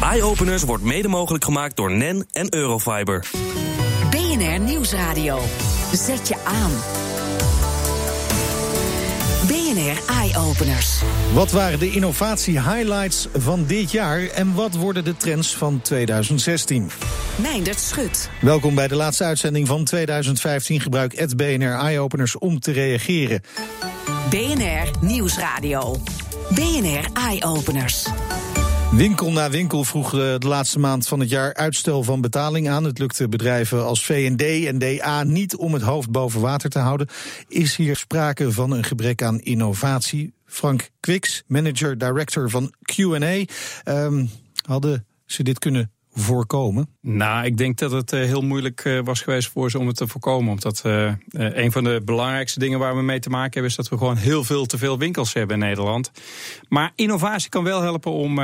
Eye-openers wordt mede mogelijk gemaakt door NEN en Eurofiber. BNR Nieuwsradio. Zet je aan. BNR Eye-openers. Wat waren de innovatie-highlights van dit jaar en wat worden de trends van 2016? Meindert Schut. Welkom bij de laatste uitzending van 2015. Gebruik het BNR Eye-openers om te reageren. BNR Nieuwsradio. BNR Eye-openers. Winkel na winkel vroeg de laatste maand van het jaar uitstel van betaling aan. Het lukte bedrijven als V&D en DA niet om het hoofd boven water te houden. Is hier sprake van een gebrek aan innovatie? Frank Kwiks, manager director van Q&A. Um, hadden ze dit kunnen voorkomen? Nou, ik denk dat het uh, heel moeilijk uh, was geweest voor ze om het te voorkomen. Omdat een van de belangrijkste dingen waar we mee te maken hebben... is dat we gewoon heel veel te veel winkels hebben in Nederland. Maar innovatie kan wel helpen om...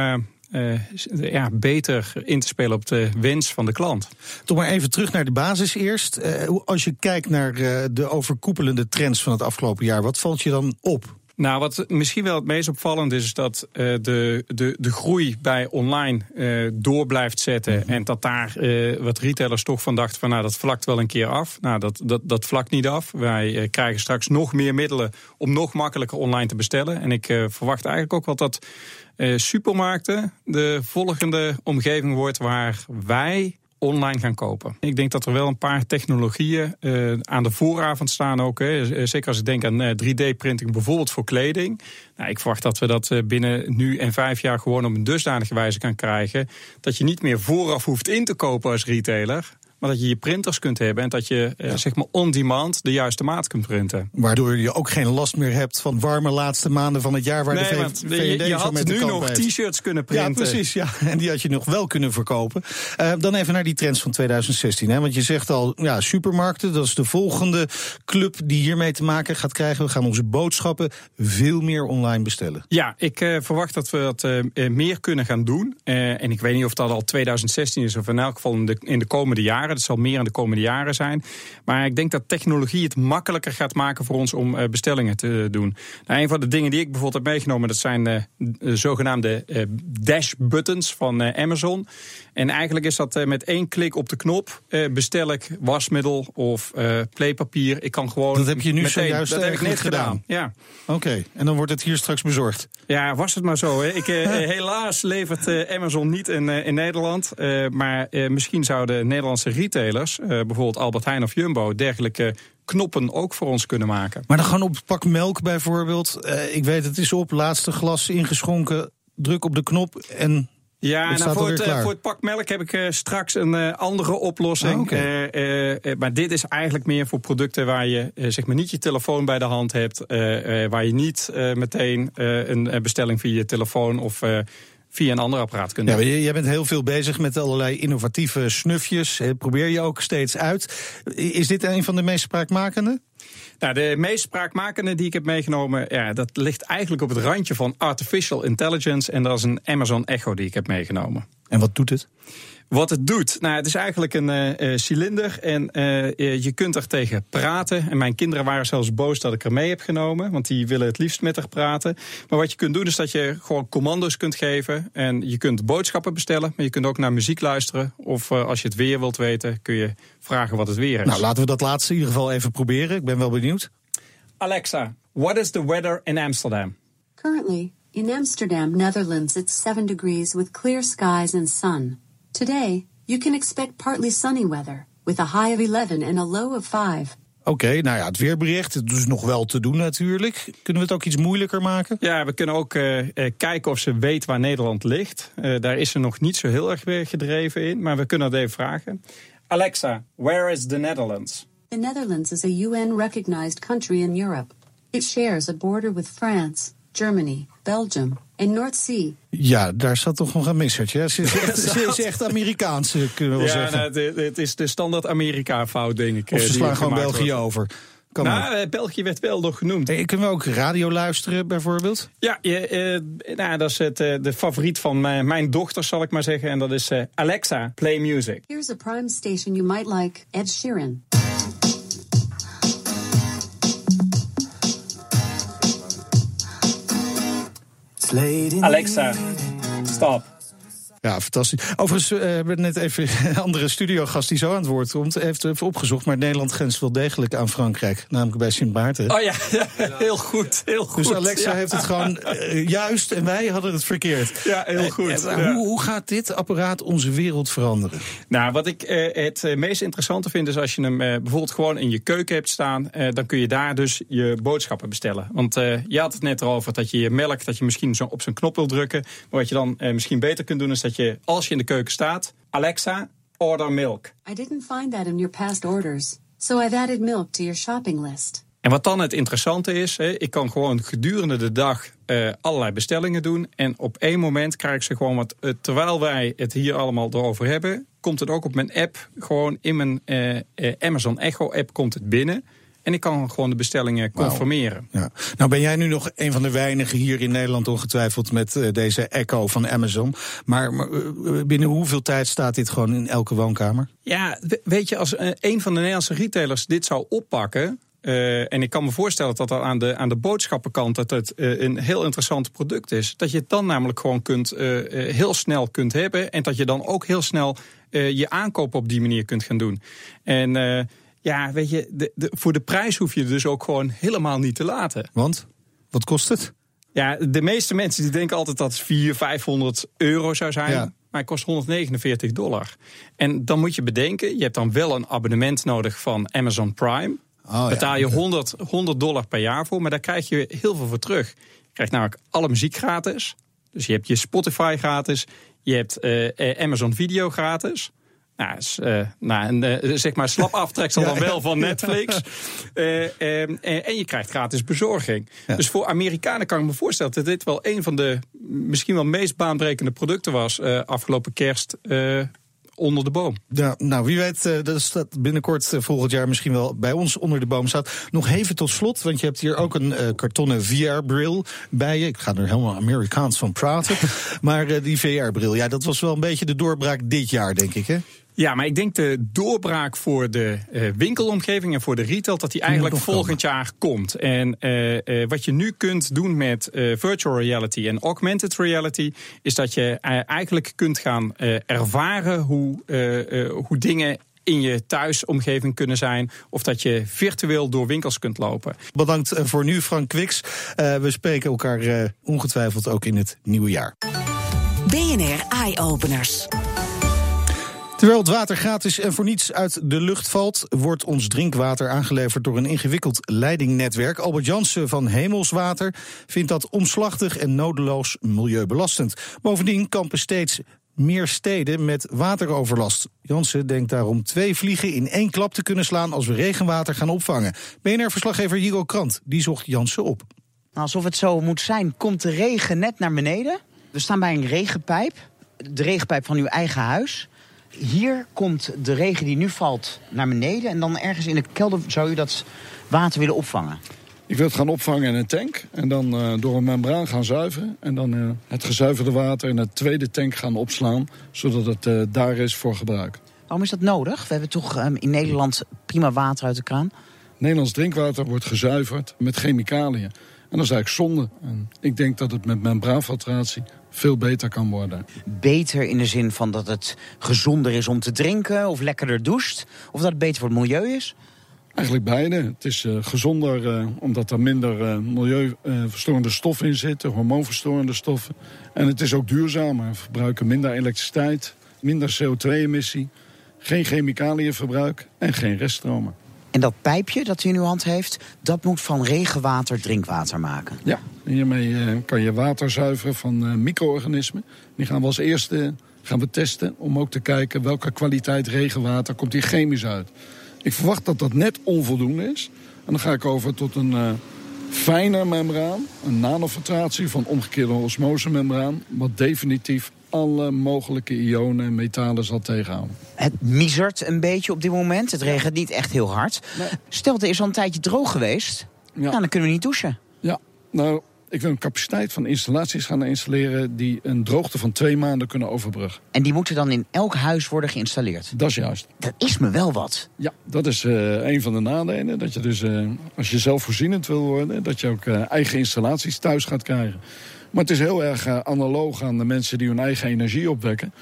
ja, beter in te spelen op de wens van de klant. Toch maar even terug naar de basis eerst. als je kijkt naar de overkoepelende trends van het afgelopen jaar, wat valt je dan op? Nou, wat misschien wel het meest opvallend is, is dat uh, de, de, de groei bij online uh, door blijft zetten. Mm -hmm. En dat daar uh, wat retailers toch van dachten van nou, dat vlakt wel een keer af. Nou, dat, dat, dat vlakt niet af. Wij krijgen straks nog meer middelen om nog makkelijker online te bestellen. En ik verwacht eigenlijk ook wel dat supermarkten de volgende omgeving wordt waar wij online gaan kopen. Ik denk dat er wel een paar technologieën uh, aan de vooravond staan ook. Hè. Zeker als ik denk aan uh, 3D-printing bijvoorbeeld voor kleding. Nou, ik verwacht dat we dat binnen nu en vijf jaar gewoon op een dusdanige wijze kan krijgen... dat je niet meer vooraf hoeft in te kopen als retailer... Maar dat je je printers kunt hebben en dat je ja. zeg maar on-demand de juiste maat kunt printen. Waardoor je ook geen last meer hebt van warme laatste maanden van het jaar waar nee, de want je, je had nu nog t-shirts kunnen printen. Ja, precies. Ja. En die had je nog wel kunnen verkopen. Uh, dan even naar die trends van 2016. Hè. Want je zegt al, ja, supermarkten, dat is de volgende club die hiermee te maken gaat krijgen. We gaan onze boodschappen veel meer online bestellen. Ja, ik uh, verwacht dat we dat uh, meer kunnen gaan doen. en ik weet niet of dat al 2016 is of in elk geval in de, in de komende jaren. Dat zal meer in de komende jaren zijn. Maar ik denk dat technologie het makkelijker gaat maken voor ons om uh, bestellingen te doen. Nou, een van de dingen die ik bijvoorbeeld heb meegenomen, dat zijn uh, de zogenaamde dash buttons van Amazon. En eigenlijk is dat met één klik op de knop bestel ik wasmiddel of playpapier. Ik kan gewoon. Dat heb je nu meteen, zojuist dat heb ik net gedaan. gedaan. Ja. Oké, okay. en dan wordt het hier straks bezorgd. Ja, was het maar zo. Hè. Ik, helaas levert Amazon niet in, in Nederland. maar misschien zouden Nederlandse retailers, uh, bijvoorbeeld Albert Heijn of Jumbo, dergelijke knoppen ook voor ons kunnen maken. Maar dan gewoon op het pak melk bijvoorbeeld. Uh, ik weet, het is op, laatste glas ingeschonken, druk op de knop en ja, nou, voor, het, uh, voor het pak melk heb ik uh, straks een uh, andere oplossing. Ah, okay. maar dit is eigenlijk meer voor producten waar je zeg maar niet je telefoon bij de hand hebt. waar je niet meteen een bestelling via je telefoon of via een ander apparaat kunnen doen. Ja, jij bent heel veel bezig met allerlei innovatieve snufjes. Probeer je ook steeds uit. Is dit een van de meest spraakmakende? Nou, de meest spraakmakende die ik heb meegenomen, ja, dat ligt eigenlijk op het randje van artificial intelligence. En dat is een Amazon Echo die ik heb meegenomen. En wat doet het? Wat het doet? Nou, het is eigenlijk een uh, cilinder en uh, je kunt er tegen praten. En mijn kinderen waren zelfs boos dat ik er mee heb genomen, want die willen het liefst met haar praten. Maar wat je kunt doen is dat je gewoon commando's kunt geven en je kunt boodschappen bestellen, maar je kunt ook naar muziek luisteren. Of uh, als je het weer wilt weten, kun je vragen wat het weer is. Nou, laten we dat laatste in ieder geval even proberen. Ik ben wel benieuwd. Alexa, what is the weather in Amsterdam? Currently, in Amsterdam, Netherlands, it's 7 degrees with clear skies and sun. Today, you can expect partly sunny weather, with a high of 11 and a low of 5. Oké, okay, nou ja, het weerbericht, het is nog wel te doen natuurlijk. Kunnen we het ook iets moeilijker maken? Ja, we kunnen ook uh, kijken of ze weet waar Nederland ligt. Uh, daar is ze nog niet zo heel erg gedreven in, maar we kunnen het even vragen. Alexa, where is the Netherlands? The Netherlands is a UN-recognized country in Europe. It shares a border with France, Germany, Belgium en North Sea. Ja, daar zat toch nog een missertje. Ze is echt, ze is echt Amerikaans, kunnen we ja, zeggen. Nou, het, het, is de standaard Amerika-fout, denk ik. Of ze slaan gewoon België wordt. over. Kan nou, maar. België werd wel nog genoemd. Hey, kunnen we ook radio luisteren, bijvoorbeeld? Ja, je, uh, nou, dat is het, uh, de favoriet van mijn, mijn dochter, zal ik maar zeggen. En dat is uh, Alexa, play music. Here's a prime station you might like, Ed Sheeran. Alexa, stop. Ja, fantastisch. Overigens, eh, we hebben net even een andere studiogast die zo aan het woord komt. Heeft even opgezocht, maar Nederland grenst wel degelijk aan Frankrijk. Namelijk bij Sint Maarten. Oh ja, ja, heel goed. Heel goed. Dus Alexa Ja. heeft het gewoon eh, juist en wij hadden het verkeerd. Ja, heel goed. Eh, hoe, hoe gaat dit apparaat onze wereld veranderen? Nou, wat ik het meest interessante vind is als je hem bijvoorbeeld gewoon in je keuken hebt staan, dan kun je daar dus je boodschappen bestellen. Want je had het net erover dat je je melk, dat je misschien zo op zijn knop wil drukken. Maar wat je dan misschien beter kunt doen is dat je, als je in de keuken staat, Alexa, order milk. I didn't find that in your past orders, so I've added milk to your shopping list. En wat dan het interessante is, ik kan gewoon gedurende de dag eh, allerlei bestellingen doen. En op één moment krijg ik ze gewoon, wat, eh, terwijl wij het hier allemaal erover hebben, komt het ook op mijn app, gewoon in mijn eh, Amazon Echo app komt het binnen. En ik kan gewoon de bestellingen Wauw. confirmeren. Ja. Nou ben jij nu nog een van de weinigen hier in Nederland ongetwijfeld met eh, deze Echo van Amazon. Maar, maar, eh, binnen hoeveel tijd staat dit gewoon in elke woonkamer? Ja, we- weet je, als eh, een van de Nederlandse retailers dit zou oppakken. eh, en ik kan me voorstellen dat dat aan de, aan de boodschappenkant dat het eh, een heel interessant product is. Dat je het dan namelijk gewoon kunt, eh, eh, heel snel kunt hebben. En dat je dan ook heel snel eh, je aankoop op die manier kunt gaan doen. En eh, ja, weet je, de, de, voor de prijs hoef je dus ook gewoon helemaal niet te laten. Want, wat kost het? Ja, de meeste mensen die denken altijd dat het 400, 500 euro zou zijn. Ja. Maar het kost 149 dollar. En dan moet je bedenken, je hebt dan wel een abonnement nodig van Amazon Prime. Oh, ja, Betaal je oké. 100, 100 dollar per jaar voor, maar daar krijg je heel veel voor terug. Je krijgt namelijk alle muziek gratis. Dus je hebt je Spotify gratis. Je hebt eh, eh, Amazon Video gratis. Nou, is, eh, nou een, eh, zeg maar slap aftreksel Ja, dan wel van Netflix. Eh, ehm, eh, en je krijgt gratis bezorging. Ja. Dus voor Amerikanen kan ik me voorstellen dat dit wel een van de misschien wel meest baanbrekende producten was afgelopen kerst onder de boom. Ja, nou, wie weet eh, dat staat binnenkort volgend jaar misschien wel bij ons onder de boom staat. Nog even tot slot, want je hebt hier ook een kartonnen VR-bril bij je. Ik ga er helemaal Amerikaans van praten. maar die VR-bril, ja, dat was wel een beetje de doorbraak dit jaar, denk ik, hè? Ja, maar ik denk de doorbraak voor de eh, winkelomgeving en voor de retail, dat die eigenlijk volgend jaar komt. En eh, eh, wat je nu kunt doen met eh, virtual reality en augmented reality, is dat je eigenlijk kunt gaan eh, ervaren hoe, eh, eh, hoe dingen in je thuisomgeving kunnen zijn. Of dat je virtueel door winkels kunt lopen. Bedankt voor nu, Frank Kwiks. Eh, we spreken elkaar eh, ongetwijfeld ook in het nieuwe jaar. BNR Eye Openers. Terwijl het water gratis en voor niets uit de lucht valt, wordt ons drinkwater aangeleverd door een ingewikkeld leidingnetwerk. Albert Jansen van Hemelswater vindt dat omslachtig en nodeloos milieubelastend. Bovendien kampen steeds meer steden met wateroverlast. Jansen denkt daarom twee vliegen in één klap te kunnen slaan als we regenwater gaan opvangen. BNR-verslaggever Jigo Krant die zocht Jansen op. Alsof het zo moet zijn, komt de regen net naar beneden. We staan bij een regenpijp, de regenpijp van uw eigen huis. Hier komt de regen die nu valt naar beneden. En dan ergens in de kelder zou u dat water willen opvangen. Ik wil het gaan opvangen in een tank en dan eh, door een membraan gaan zuiveren. En dan eh, het gezuiverde water in het tweede tank gaan opslaan, zodat het eh, daar is voor gebruik. Waarom is dat nodig? We hebben toch ehm, in Nederland prima water uit de kraan. Nederlands drinkwater wordt gezuiverd met chemicaliën. En dat is eigenlijk zonde. En ik denk dat het met membraanfiltratie veel beter kan worden. Beter in de zin van dat het gezonder is om te drinken of lekkerder doucht. Of dat het beter voor het milieu is. Eigenlijk beide. Het is eh, gezonder eh, omdat er minder eh, milieuverstorende stoffen in zitten, hormoonverstorende stoffen. En het is ook duurzamer. We verbruiken minder elektriciteit, minder CO2-emissie, geen chemicaliënverbruik en geen reststromen. En dat pijpje dat u in uw hand heeft, dat moet van regenwater drinkwater maken. Ja, hiermee eh, kan je water zuiveren van eh, micro-organismen. Die gaan we als eerste gaan we testen om ook te kijken welke kwaliteit regenwater komt hier chemisch uit. Ik verwacht dat dat net onvoldoende is. En dan ga ik over tot een eh fijner membraan, een nanofiltratie van omgekeerde osmosemembraan, wat definitief alle mogelijke ionen en metalen zal tegenhouden. Het misert een beetje op dit moment. Het regent niet echt heel hard. Stel, er is al een tijdje droog geweest. Ja. Nou, dan kunnen we niet douchen. Ja, nou, ik wil een capaciteit van installaties gaan installeren die een droogte van twee maanden kunnen overbruggen. En die moeten dan in elk huis worden geïnstalleerd. Dat is juist. Dat is me wel wat. Ja, dat is eh, een van de nadelen. Dat je dus, eh, als je zelfvoorzienend wil worden, dat je ook eh, eigen installaties thuis gaat krijgen. Maar het is heel erg analoog aan de mensen die hun eigen energie opwekken.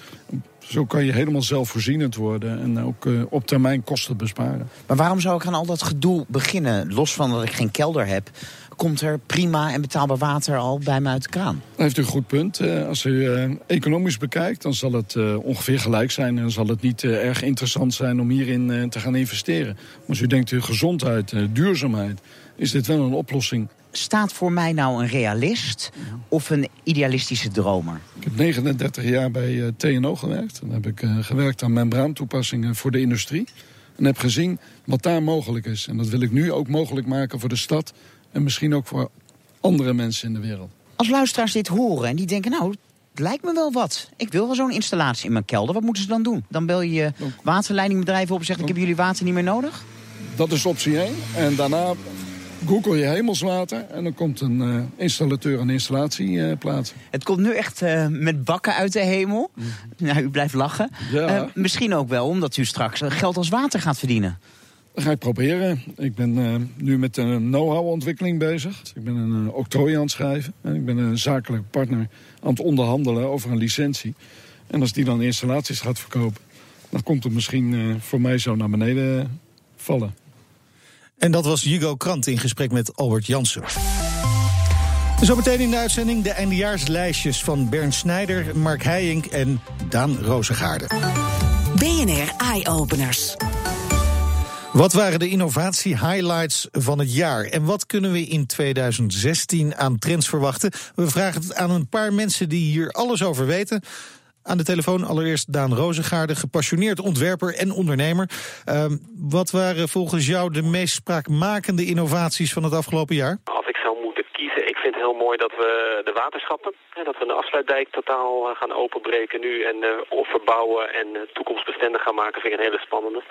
Zo kan je helemaal zelfvoorzienend worden en ook uh, op termijn kosten besparen. Maar waarom zou ik aan al dat gedoe beginnen? Los van dat ik geen kelder heb, komt er prima en betaalbaar water al bij me uit de kraan. Dat heeft u een goed punt. Uh, als u uh, economisch bekijkt, dan zal het ongeveer gelijk zijn... en zal het niet erg interessant zijn om hierin te gaan investeren. Maar als u denkt gezondheid, duurzaamheid... is dit wel een oplossing staat voor mij nou een realist of een idealistische dromer? Ik heb 39 jaar bij uh, TNO gewerkt. Dan heb ik uh, gewerkt aan membraantoepassingen voor de industrie. En heb gezien wat daar mogelijk is. En dat wil ik nu ook mogelijk maken voor de stad. En misschien ook voor andere mensen in de wereld. Als luisteraars dit horen en die denken, nou, het lijkt me wel wat. Ik wil wel zo'n installatie in mijn kelder. Wat moeten ze dan doen? Dan bel je je waterleidingbedrijf op en zegt, ik heb jullie water niet meer nodig? Dat is optie 1. En daarna Google je hemelswater en dan komt een uh, installateur een installatie uh, plaatsen. Het komt nu echt uh, met bakken uit de hemel. Mm. Nou, u blijft lachen. Ja. misschien ook wel omdat u straks geld als water gaat verdienen. Dat ga ik proberen. Ik ben nu met een know-how ontwikkeling bezig. Ik ben een octrooi aan het schrijven. En ik ben een zakelijke partner aan het onderhandelen over een licentie. En als die dan installaties gaat verkopen... dan komt het misschien voor mij zo naar beneden vallen. En dat was Hugo Krant in gesprek met Albert Jansen. Zometeen in de uitzending de eindejaarslijstjes van Bernd Snijder, Mark Heijink en Daan Rozengaarde. BNR Eye Openers. Wat waren de innovatie-highlights van het jaar? En wat kunnen we in 2016 aan trends verwachten? We vragen het aan een paar mensen die hier alles over weten. Aan de telefoon allereerst Daan Rozengaarde, gepassioneerd ontwerper en ondernemer. Uh, wat waren volgens jou de meest spraakmakende innovaties van het afgelopen jaar? Als ik zou moeten kiezen, ik vind het heel mooi dat we de waterschappen, dat we een afsluitdijk totaal eh, gaan openbreken nu en uh, verbouwen en uh, toekomstbestendig gaan maken, vind ik een hele spannende.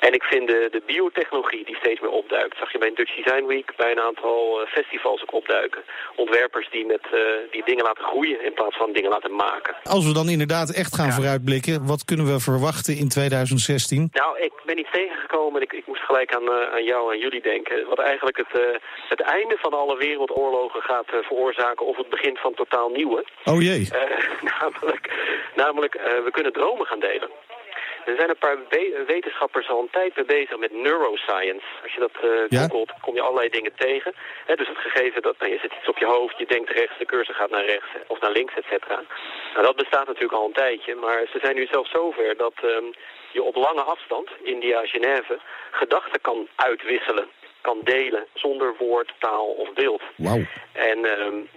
En ik vind de, de biotechnologie die steeds meer opduikt. Zag je bij Dutch Design Week bij een aantal festivals ook opduiken. Ontwerpers die, met, uh, die dingen laten groeien in plaats van dingen laten maken. Als we dan inderdaad echt gaan ja. vooruitblikken, wat kunnen we verwachten in 2016? Nou, ik ben iets tegengekomen. Ik, ik moest gelijk aan, uh, aan jou en jullie denken. Wat eigenlijk het, uh, het einde van alle wereldoorlogen gaat veroorzaken of het begin van totaal nieuwe. Oh jee. namelijk, namelijk we kunnen dromen gaan delen. Er zijn een paar wetenschappers al een tijd mee bezig met neuroscience. Als je dat uh, ja? googelt, kom je allerlei dingen tegen. He, dus het gegeven dat nou, je zet iets op je hoofd, je denkt rechts, de cursor gaat naar rechts of naar links, et cetera. Nou, dat bestaat natuurlijk al een tijdje, maar ze zijn nu zelfs zover dat um, je op lange afstand, India, Genève, gedachten kan uitwisselen kan delen zonder woord, taal of beeld. Wauw. En um,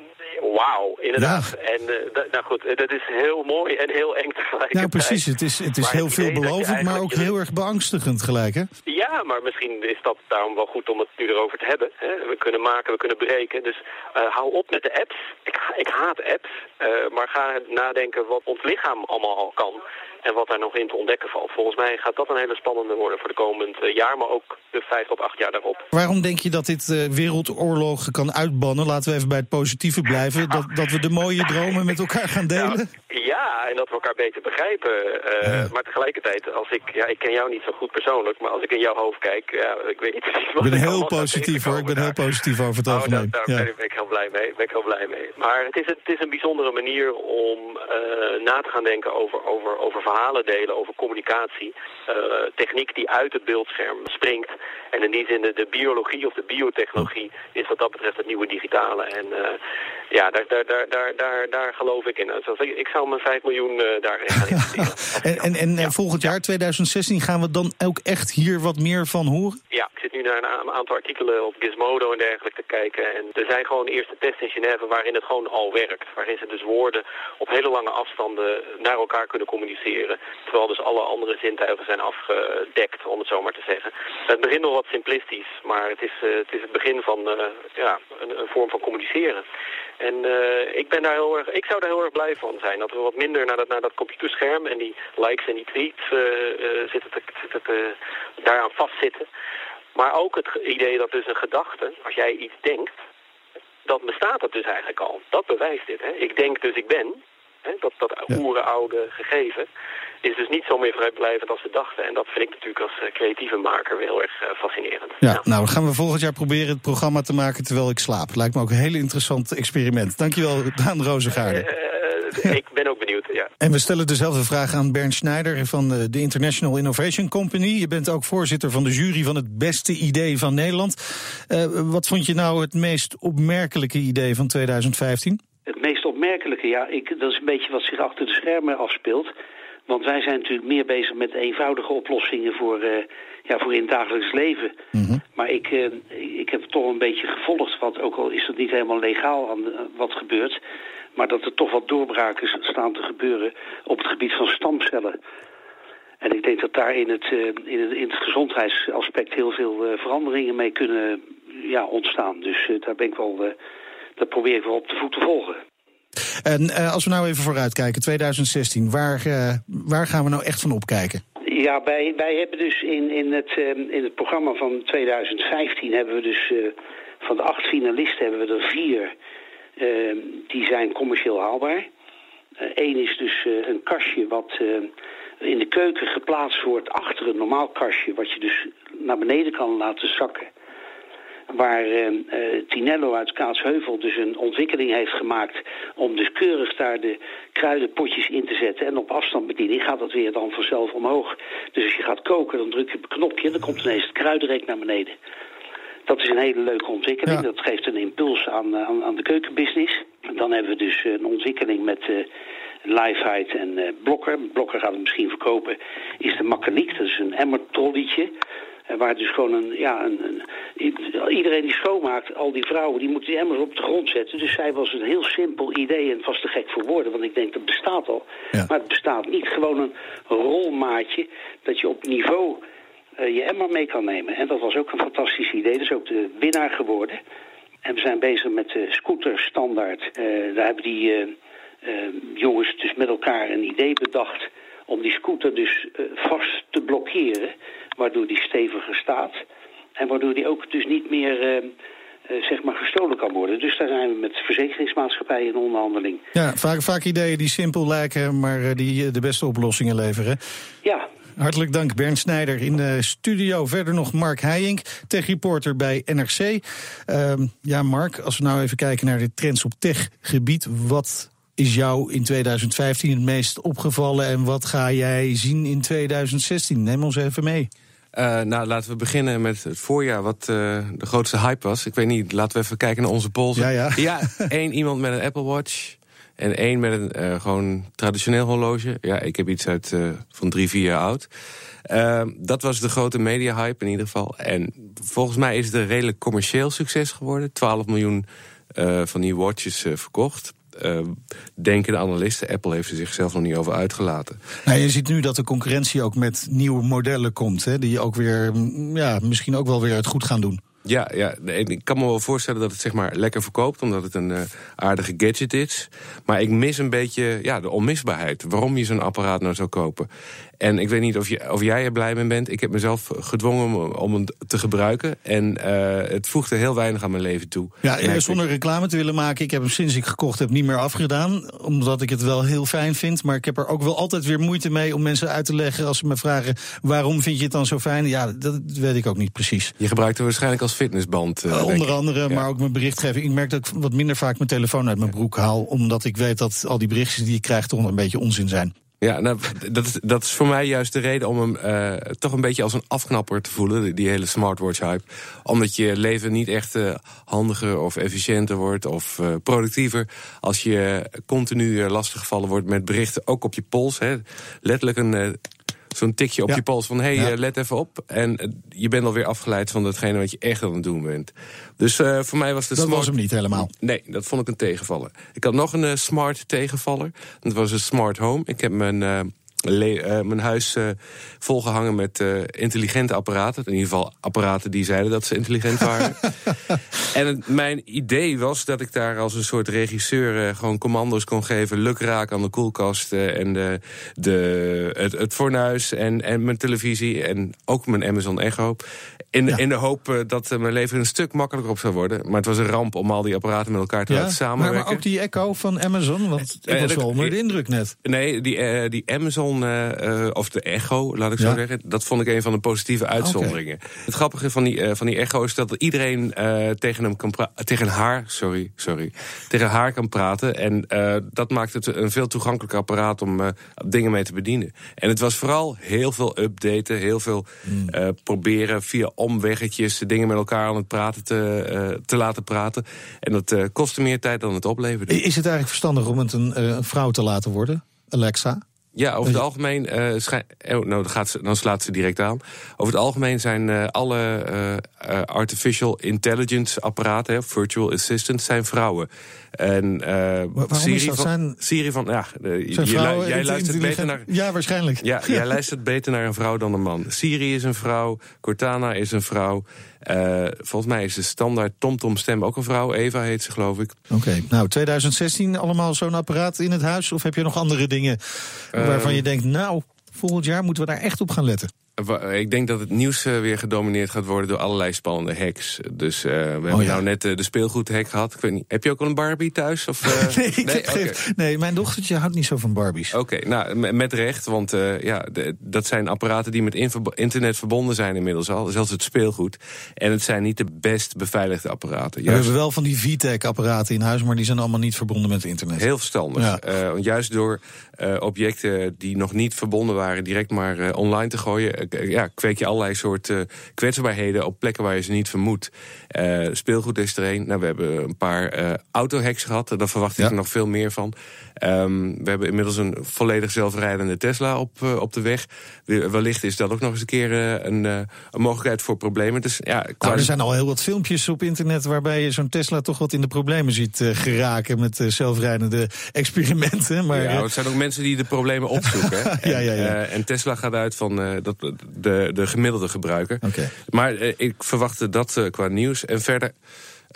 wauw, inderdaad. Ja. En uh, nou goed, dat is heel mooi en heel eng tegelijkertijd. Nou precies, het is, het is heel veelbelovend, maar ook heel erg beangstigend gelijk, hè? Ja, maar misschien is dat daarom wel goed om het nu erover te hebben. Hè? We kunnen maken, we kunnen breken. Dus uh, hou op met de apps. Ik, ik haat apps, uh, maar ga nadenken wat ons lichaam allemaal al kan en wat daar nog in te ontdekken valt. Volgens mij gaat dat een hele spannende worden voor de komend jaar, maar ook de vijf tot acht jaar daarop. Waarom denk je dat dit uh, wereldoorlogen kan uitbannen? Laten we even bij het positieve blijven. Dat, dat we de mooie dromen met elkaar gaan delen? Nou, ja, en dat we elkaar beter begrijpen. Uh, ja. Maar tegelijkertijd, als ik, ja, ik ken jou niet zo goed persoonlijk, maar als ik in jouw hoofd kijk, ja, ik weet niet precies wat Ik ben heel positief hoor, ik ben heel positief over het algemeen. Oh, daar, daar ja. ben ik heel blij mee. Ben ik heel blij mee. Maar het is, het is een bijzondere manier om uh, na te gaan denken over, over, over verhalen delen, over communicatie. Uh, techniek die uit het beeldscherm springt. En in die zin de, de biologie of de biotechnologie is wat dat betreft het nieuwe digitale. En uh, ja, daar, daar, daar, daar, daar, daar geloof ik in. Dus ik, ik zou mijn 5 miljoen uh, daarin gaan investeren. en en, en ja. volgend jaar, 2016, gaan we dan ook echt hier wat meer van horen? Ja, ik zit nu naar een aantal artikelen op Gizmodo en dergelijke te kijken. En er zijn gewoon eerste tests in Genève waarin het gewoon al werkt. Waarin ze dus woorden op hele lange afstanden naar elkaar kunnen communiceren. Terwijl dus alle andere zintuigen zijn afgedekt, om het zo maar te zeggen. Het begint nog wat simplistisch, maar het is, uh, het, is het begin van uh, ja, een, een, vorm van communiceren. En uh, ik, ben daar heel erg, ik zou daar heel erg blij van zijn. Dat we wat minder naar dat, naar dat computerscherm en die likes en die tweets zitten te, zitten te, daaraan vastzitten. Maar ook het idee dat dus een gedachte, als jij iets denkt, dan bestaat dat dus eigenlijk al. Dat bewijst dit. Hè? Ik denk dus ik ben. Hè, dat, dat oerenoude gegeven is dus niet zo meer vrijblijvend als we dachten. En dat vind ik natuurlijk als eh, creatieve maker weer heel erg uh, fascinerend. Ja, nou dan gaan we volgend jaar proberen het programma te maken terwijl ik slaap. Lijkt me ook een heel interessant experiment. Dankjewel, Daan Rozengaarde. Uh, ik ben ook benieuwd, ja. En we stellen dezelfde vraag aan Bernd Schneider van de International Innovation Company. Je bent ook voorzitter van de jury van het beste idee van Nederland. wat vond je nou het meest opmerkelijke idee van 2015? Opmerkelijke, ja, ik, dat is een beetje wat zich achter de schermen afspeelt. Want wij zijn natuurlijk meer bezig met eenvoudige oplossingen voor, uh, ja, voor in het dagelijks leven. Mhm. Maar ik, uh, ik heb toch een beetje gevolgd, wat, ook al is dat niet helemaal legaal aan de, wat gebeurt. Maar dat er toch wat doorbraken staan te gebeuren op het gebied van stamcellen. En ik denk dat daar in het, in het, in het gezondheidsaspect heel veel veranderingen mee kunnen ja, ontstaan. Dus daar ben ik wel, dat probeer ik wel op de voet te volgen. En uh, als we nou even vooruitkijken, 2016, waar, uh, waar gaan we nou echt van opkijken? Ja, wij, wij hebben dus in, in, het, uh, in het programma van 2015 hebben we dus van de acht finalisten hebben we er vier die zijn commercieel haalbaar. Eén is dus een kastje wat in de keuken geplaatst wordt achter een normaal kastje, wat je dus naar beneden kan laten zakken waar uh, Tinello uit Kaatsheuvel dus een ontwikkeling heeft gemaakt om dus keurig daar de kruidenpotjes in te zetten en op afstandsbediening gaat dat weer dan vanzelf omhoog. Dus als je gaat koken, dan druk je op een knopje en dan komt ineens het kruidenrek naar beneden. Dat is een hele leuke ontwikkeling. Dat geeft een impuls aan, aan, aan de keukenbusiness. En dan hebben we dus een ontwikkeling met uh, Lifeheid en uh, Blokker. Blokker gaat het misschien verkopen. Is de Makkeliek, dat is een emmertrollietje. En waar dus gewoon een, ja, een, een, iedereen die schoonmaakt, al die vrouwen, die moeten die emmers op de grond zetten. Dus zij was een heel simpel idee en was te gek voor woorden, want ik denk dat bestaat al. Ja. Maar het bestaat niet. Gewoon een rolmaatje dat je op niveau uh, je emmer mee kan nemen. En dat was ook een fantastisch idee. Dat is ook de winnaar geworden. En we zijn bezig met de scooterstandaard. Uh, daar hebben die uh, jongens dus met elkaar een idee bedacht om die scooter dus vast te blokkeren waardoor die steviger staat. En waardoor die ook dus niet meer uh, uh, zeg maar gestolen kan worden. Dus daar zijn we met verzekeringsmaatschappijen in onderhandeling. Ja, vaak, vaak ideeën die simpel lijken, maar die de beste oplossingen leveren. Ja. Hartelijk dank, Bernd Snijder in de studio. Verder nog Mark Heijink, tech-reporter bij NRC. Uh, ja, Mark, als we nou even kijken naar de trends op techgebied... wat is jou in 2015 het meest opgevallen en wat ga jij zien in 2016? Neem ons even mee. Uh, nou, laten we beginnen met het voorjaar, wat uh, de grootste hype was. Ik weet niet, laten we even kijken naar onze polsen. Ja, ja. ja één iemand met een Apple Watch en één met een uh, gewoon traditioneel horloge. Ja, ik heb iets uit van drie, vier jaar oud. dat was de grote media hype in ieder geval. En volgens mij is het een redelijk commercieel succes geworden. 12 miljoen van die watches verkocht. Uh, denken de analisten. Apple heeft er zichzelf nog niet over uitgelaten. Nou, je ziet nu dat de concurrentie ook met nieuwe modellen komt. Hè, die ook weer, ja, misschien ook wel weer het goed gaan doen. Ja, ja, ik kan me wel voorstellen dat het zeg maar lekker verkoopt, omdat het een uh, aardige gadget is. Maar ik mis een beetje ja, de onmisbaarheid. Waarom je zo'n apparaat nou zou kopen. En ik weet niet of, je, of jij er blij mee bent. Ik heb mezelf gedwongen om het te gebruiken. En uh, het voegde heel weinig aan mijn leven toe. Ja, zonder reclame te willen maken. Ik heb hem sinds ik gekocht heb niet meer afgedaan. Omdat ik het wel heel fijn vind. Maar ik heb er ook wel altijd weer moeite mee om mensen uit te leggen... als ze me vragen, waarom vind je het dan zo fijn? Ja, dat weet ik ook niet precies. Je gebruikt hem waarschijnlijk als fitnessband. Uh, onder andere, ja. maar ook mijn berichtgeving. Ik merk dat ik wat minder vaak mijn telefoon uit mijn broek haal. Omdat ik weet dat al die berichtjes die ik krijg toch een beetje onzin zijn. Ja, nou, dat, is, dat is voor mij juist de reden om hem uh, toch een beetje als een afknapper te voelen, die hele smartwatch-hype. Omdat je leven niet echt uh, handiger of efficiënter wordt of uh, productiever als je continu lastiggevallen wordt met berichten, ook op je pols. Hè. Letterlijk een zo'n tikje op ja. je pols van hé, hey, ja. let even op. En je bent alweer afgeleid van datgene wat je echt aan het doen bent. Dus uh, voor mij was de Dat smart... was hem niet helemaal. Nee, dat vond ik een tegenvaller. Ik had nog een uh, smart tegenvaller. Dat was een smart home. Ik heb mijn uh, eh, mijn huis eh, volgehangen met eh, intelligente apparaten. In ieder geval apparaten die zeiden dat ze intelligent waren. en het- mijn idee was dat ik daar als een soort regisseur gewoon commando's kon geven. Lukraak aan de koelkast en de, de, het, het fornuis en, en mijn televisie en ook mijn Amazon Echo. In, in de hoop dat mijn leven een stuk makkelijker op zou worden. Maar het was een ramp om al die apparaten met elkaar te Ja, laten maar, samenwerken. maar ook die Echo van Amazon, want ik was wel onder de indruk net. Nee, die, die Amazon, eh, eh, of de Echo, laat ik zo zeggen... dat vond ik een van de positieve uitzonderingen. Het grappige van die, eh, van die Echo is dat iedereen tegen, hem kan tegen haar, sorry, sorry, tegen haar kan praten. En dat maakt het een veel toegankelijker apparaat om dingen mee te bedienen. En het was vooral heel veel updaten, heel veel Hmm. proberen via omweggetjes... dingen met elkaar aan het praten te, te laten praten. En dat kostte meer tijd dan het opleverde. Is het eigenlijk verstandig om het een, een vrouw te laten worden, Alexa? Ja, over het algemeen uh, schijn... oh, nou, dan, gaat ze, dan slaat ze direct aan. Over het algemeen zijn uh, alle uh, uh, artificial intelligence apparaten, hè, virtual assistants, zijn vrouwen. En Waarom Siri van, Zijn, Siri van, ja, je, jij luistert beter naar. Ja, waarschijnlijk. Ja, jij luistert beter naar een vrouw dan een man. Siri is een vrouw, Cortana is een vrouw. Uh, volgens mij is de standaard TomTom stem ook een vrouw. Eva heet ze, geloof ik. Oké, okay. nou 2016 allemaal zo'n apparaat in het huis? Of heb je nog andere dingen waarvan uh, je denkt... nou, volgend jaar moeten we daar echt op gaan letten? Ik denk dat het nieuws uh, weer gedomineerd gaat worden door allerlei spannende hacks. Dus uh, we hebben oh, ja. nou net uh, de speelgoedhack gehad. Ik weet niet, heb je ook al een Barbie thuis? Of, nee, nee, okay. nee, mijn dochtertje houdt niet zo van Barbies. Oké, okay, nou met recht, want ja, dat zijn apparaten die met internet verbonden zijn inmiddels al. Zelfs het speelgoed. En het zijn niet de best beveiligde apparaten. Juist... We hebben wel van die VTech-apparaten in huis, maar die zijn allemaal niet verbonden met internet. Heel verstandig. Ja. juist door objecten die nog niet verbonden waren direct maar online te gooien ja, kweek je allerlei soorten kwetsbaarheden op plekken waar je ze niet vermoedt. Uh, speelgoed is er een. Nou, we hebben een paar uh, autohacks gehad. Daar verwacht ik ja. er nog veel meer van. Um, we hebben inmiddels een volledig zelfrijdende Tesla op, uh, op de weg. Wellicht is dat ook nog eens een keer een, een mogelijkheid voor problemen. Dus, ja, nou, er zijn al heel wat filmpjes op internet waarbij je zo'n Tesla toch wat in de problemen ziet geraken met zelfrijdende experimenten. Maar, ja, het zijn ook mensen die de problemen opzoeken. ja, ja, ja. En, en Tesla gaat uit van dat de, de gemiddelde gebruiker. Okay. Maar uh, ik verwachtte dat uh, qua nieuws. En verder,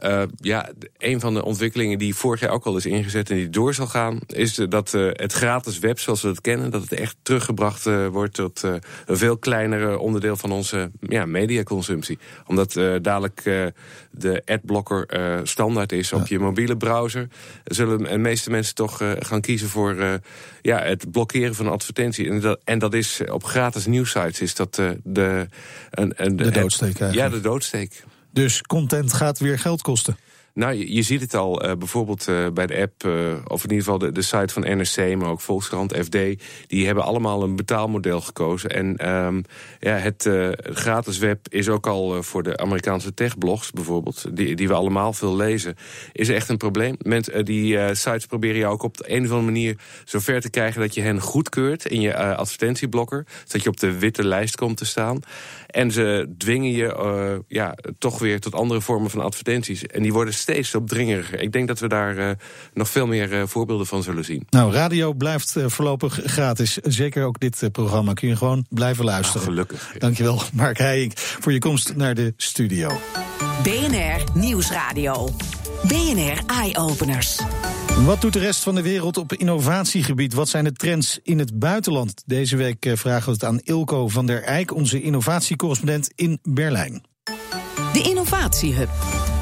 uh, ja, een van de ontwikkelingen die vorig jaar ook al is ingezet en die door zal gaan, is dat het gratis web zoals we het kennen, dat het echt teruggebracht wordt tot een veel kleinere onderdeel van onze ja, mediaconsumptie. Omdat dadelijk de adblocker standaard is op ja. je mobiele browser, zullen de meeste mensen toch gaan kiezen voor ja, het blokkeren van advertentie. En dat, en dat is op gratis nieuwsites is dat de, een, een, de doodsteek eigenlijk. Ja, de doodsteek. Dus content gaat weer geld kosten. Nou, je, ziet het al uh, bijvoorbeeld uh, bij de app, uh, of in ieder geval de, de site van NRC, maar ook Volkskrant, FD. Die hebben allemaal een betaalmodel gekozen. En um, ja, het gratis web is ook al voor de Amerikaanse techblogs bijvoorbeeld, die, die we allemaal veel lezen, is echt een probleem. Mensen, die sites proberen jou ook op de een of andere manier zover te krijgen dat je hen goedkeurt in je advertentieblokker. Zodat je op de witte lijst komt te staan. En ze dwingen je ja, toch weer tot andere vormen van advertenties. En die worden steeds opdringeriger. Ik denk dat we daar uh, nog veel meer uh, voorbeelden van zullen zien. Nou, radio blijft uh, voorlopig gratis. Zeker ook dit programma kun je gewoon blijven luisteren. Ah, gelukkig. Dankjewel, Mark Heijink, voor je komst naar de studio. BNR Nieuwsradio. BNR Eye Openers. Wat doet de rest van de wereld op innovatiegebied? Wat zijn de trends in het buitenland? Deze week vragen we het aan Ilko van der Eyck, onze innovatiecorrespondent in Berlijn. De Innovatiehub.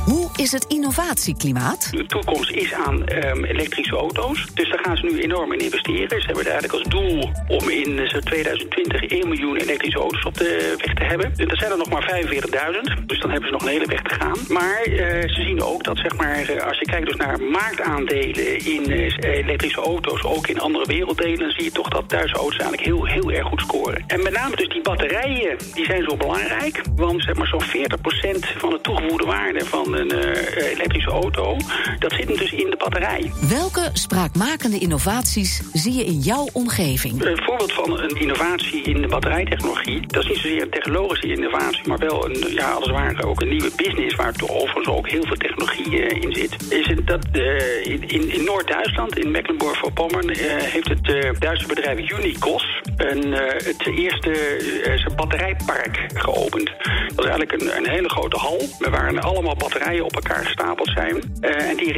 Hoe is het innovatieklimaat? De toekomst is aan um, elektrische auto's. Dus daar gaan ze nu enorm in investeren. Ze hebben eigenlijk als doel om in uh, 2020 1 miljoen elektrische auto's op de weg te hebben. En er zijn er nog maar 45.000. Dus dan hebben ze nog een hele weg te gaan. Maar uh, ze zien ook dat zeg maar, uh, als je kijkt dus naar marktaandelen in elektrische auto's, ook in andere werelddelen, dan zie je toch dat Duitse auto's eigenlijk heel, heel erg goed scoren. En met name dus die batterijen, die zijn zo belangrijk. Want zeg maar zo'n 40% van de toegevoegde waarde van een, eh, elektrische auto, dat zit dus in de batterij. Welke spraakmakende innovaties zie je in jouw omgeving? Een voorbeeld van een innovatie in de batterijtechnologie, dat is niet zozeer een technologische innovatie, maar wel een, ja, als het ware ook een nieuwe business waar toch overigens ook heel veel technologie eh, in zit. Is dat uh, in, in Noord-Duitsland, in Mecklenburg-Vorpommern, uh, heeft het Duitse bedrijf Unicos een, het eerste batterijpark geopend. Dat is eigenlijk een, een hele grote hal, waar allemaal batterijen op elkaar gestapeld zijn. en die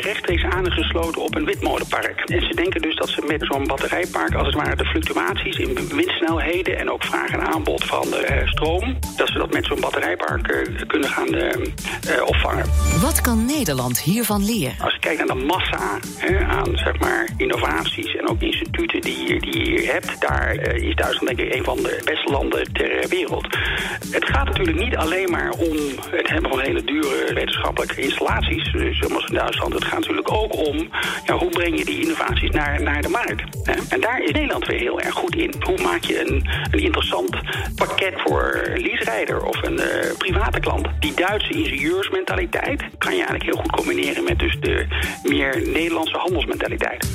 rechtstreeks aan is gesloten op een witmolenpark. En ze denken dus dat ze met zo'n batterijpark als het ware de fluctuaties in windsnelheden en ook vraag en aanbod van stroom, dat ze dat met zo'n batterijpark kunnen gaan opvangen. Wat kan Nederland hiervan leren? Als je kijkt naar de massa hè, aan zeg maar, innovaties en ook instituten die, die je hier hebt, daar is Duitsland denk ik een van de beste landen ter wereld. Het gaat natuurlijk niet alleen maar om het hebben van hele dure wetenschappelijke installaties, dus zoals in Duitsland. Het gaat natuurlijk ook om ja, hoe breng je die innovaties naar, naar de markt. Hè? En daar is Nederland weer heel erg goed in. Hoe maak je een, een interessant pakket voor leaserijder of een uh, private klant? Die Duitse ingenieursmentaliteit kan je eigenlijk heel goed combineren met dus de meer Nederlandse handelsmentaliteit.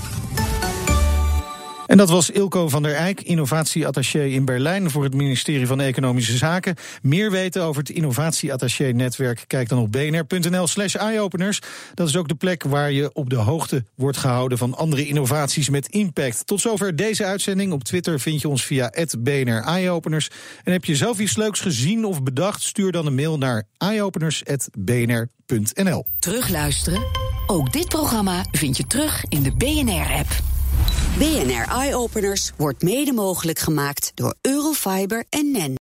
En dat was Ilko van der Eyck, innovatieattaché in Berlijn voor het ministerie van Economische Zaken. Meer weten over het innovatieattaché-netwerk? Kijk dan op bnr.nl/slash eyeopeners. Dat is ook de plek waar je op de hoogte wordt gehouden van andere innovaties met impact. Tot zover deze uitzending. Op Twitter vind je ons via BNR Eyeopeners. En heb je zelf iets leuks gezien of bedacht? Stuur dan een mail naar eyeopeners.bnr.nl. Terugluisteren? Ook dit programma vind je terug in de BNR-app. BNR Eye Openers wordt mede mogelijk gemaakt door Eurofiber en NEN.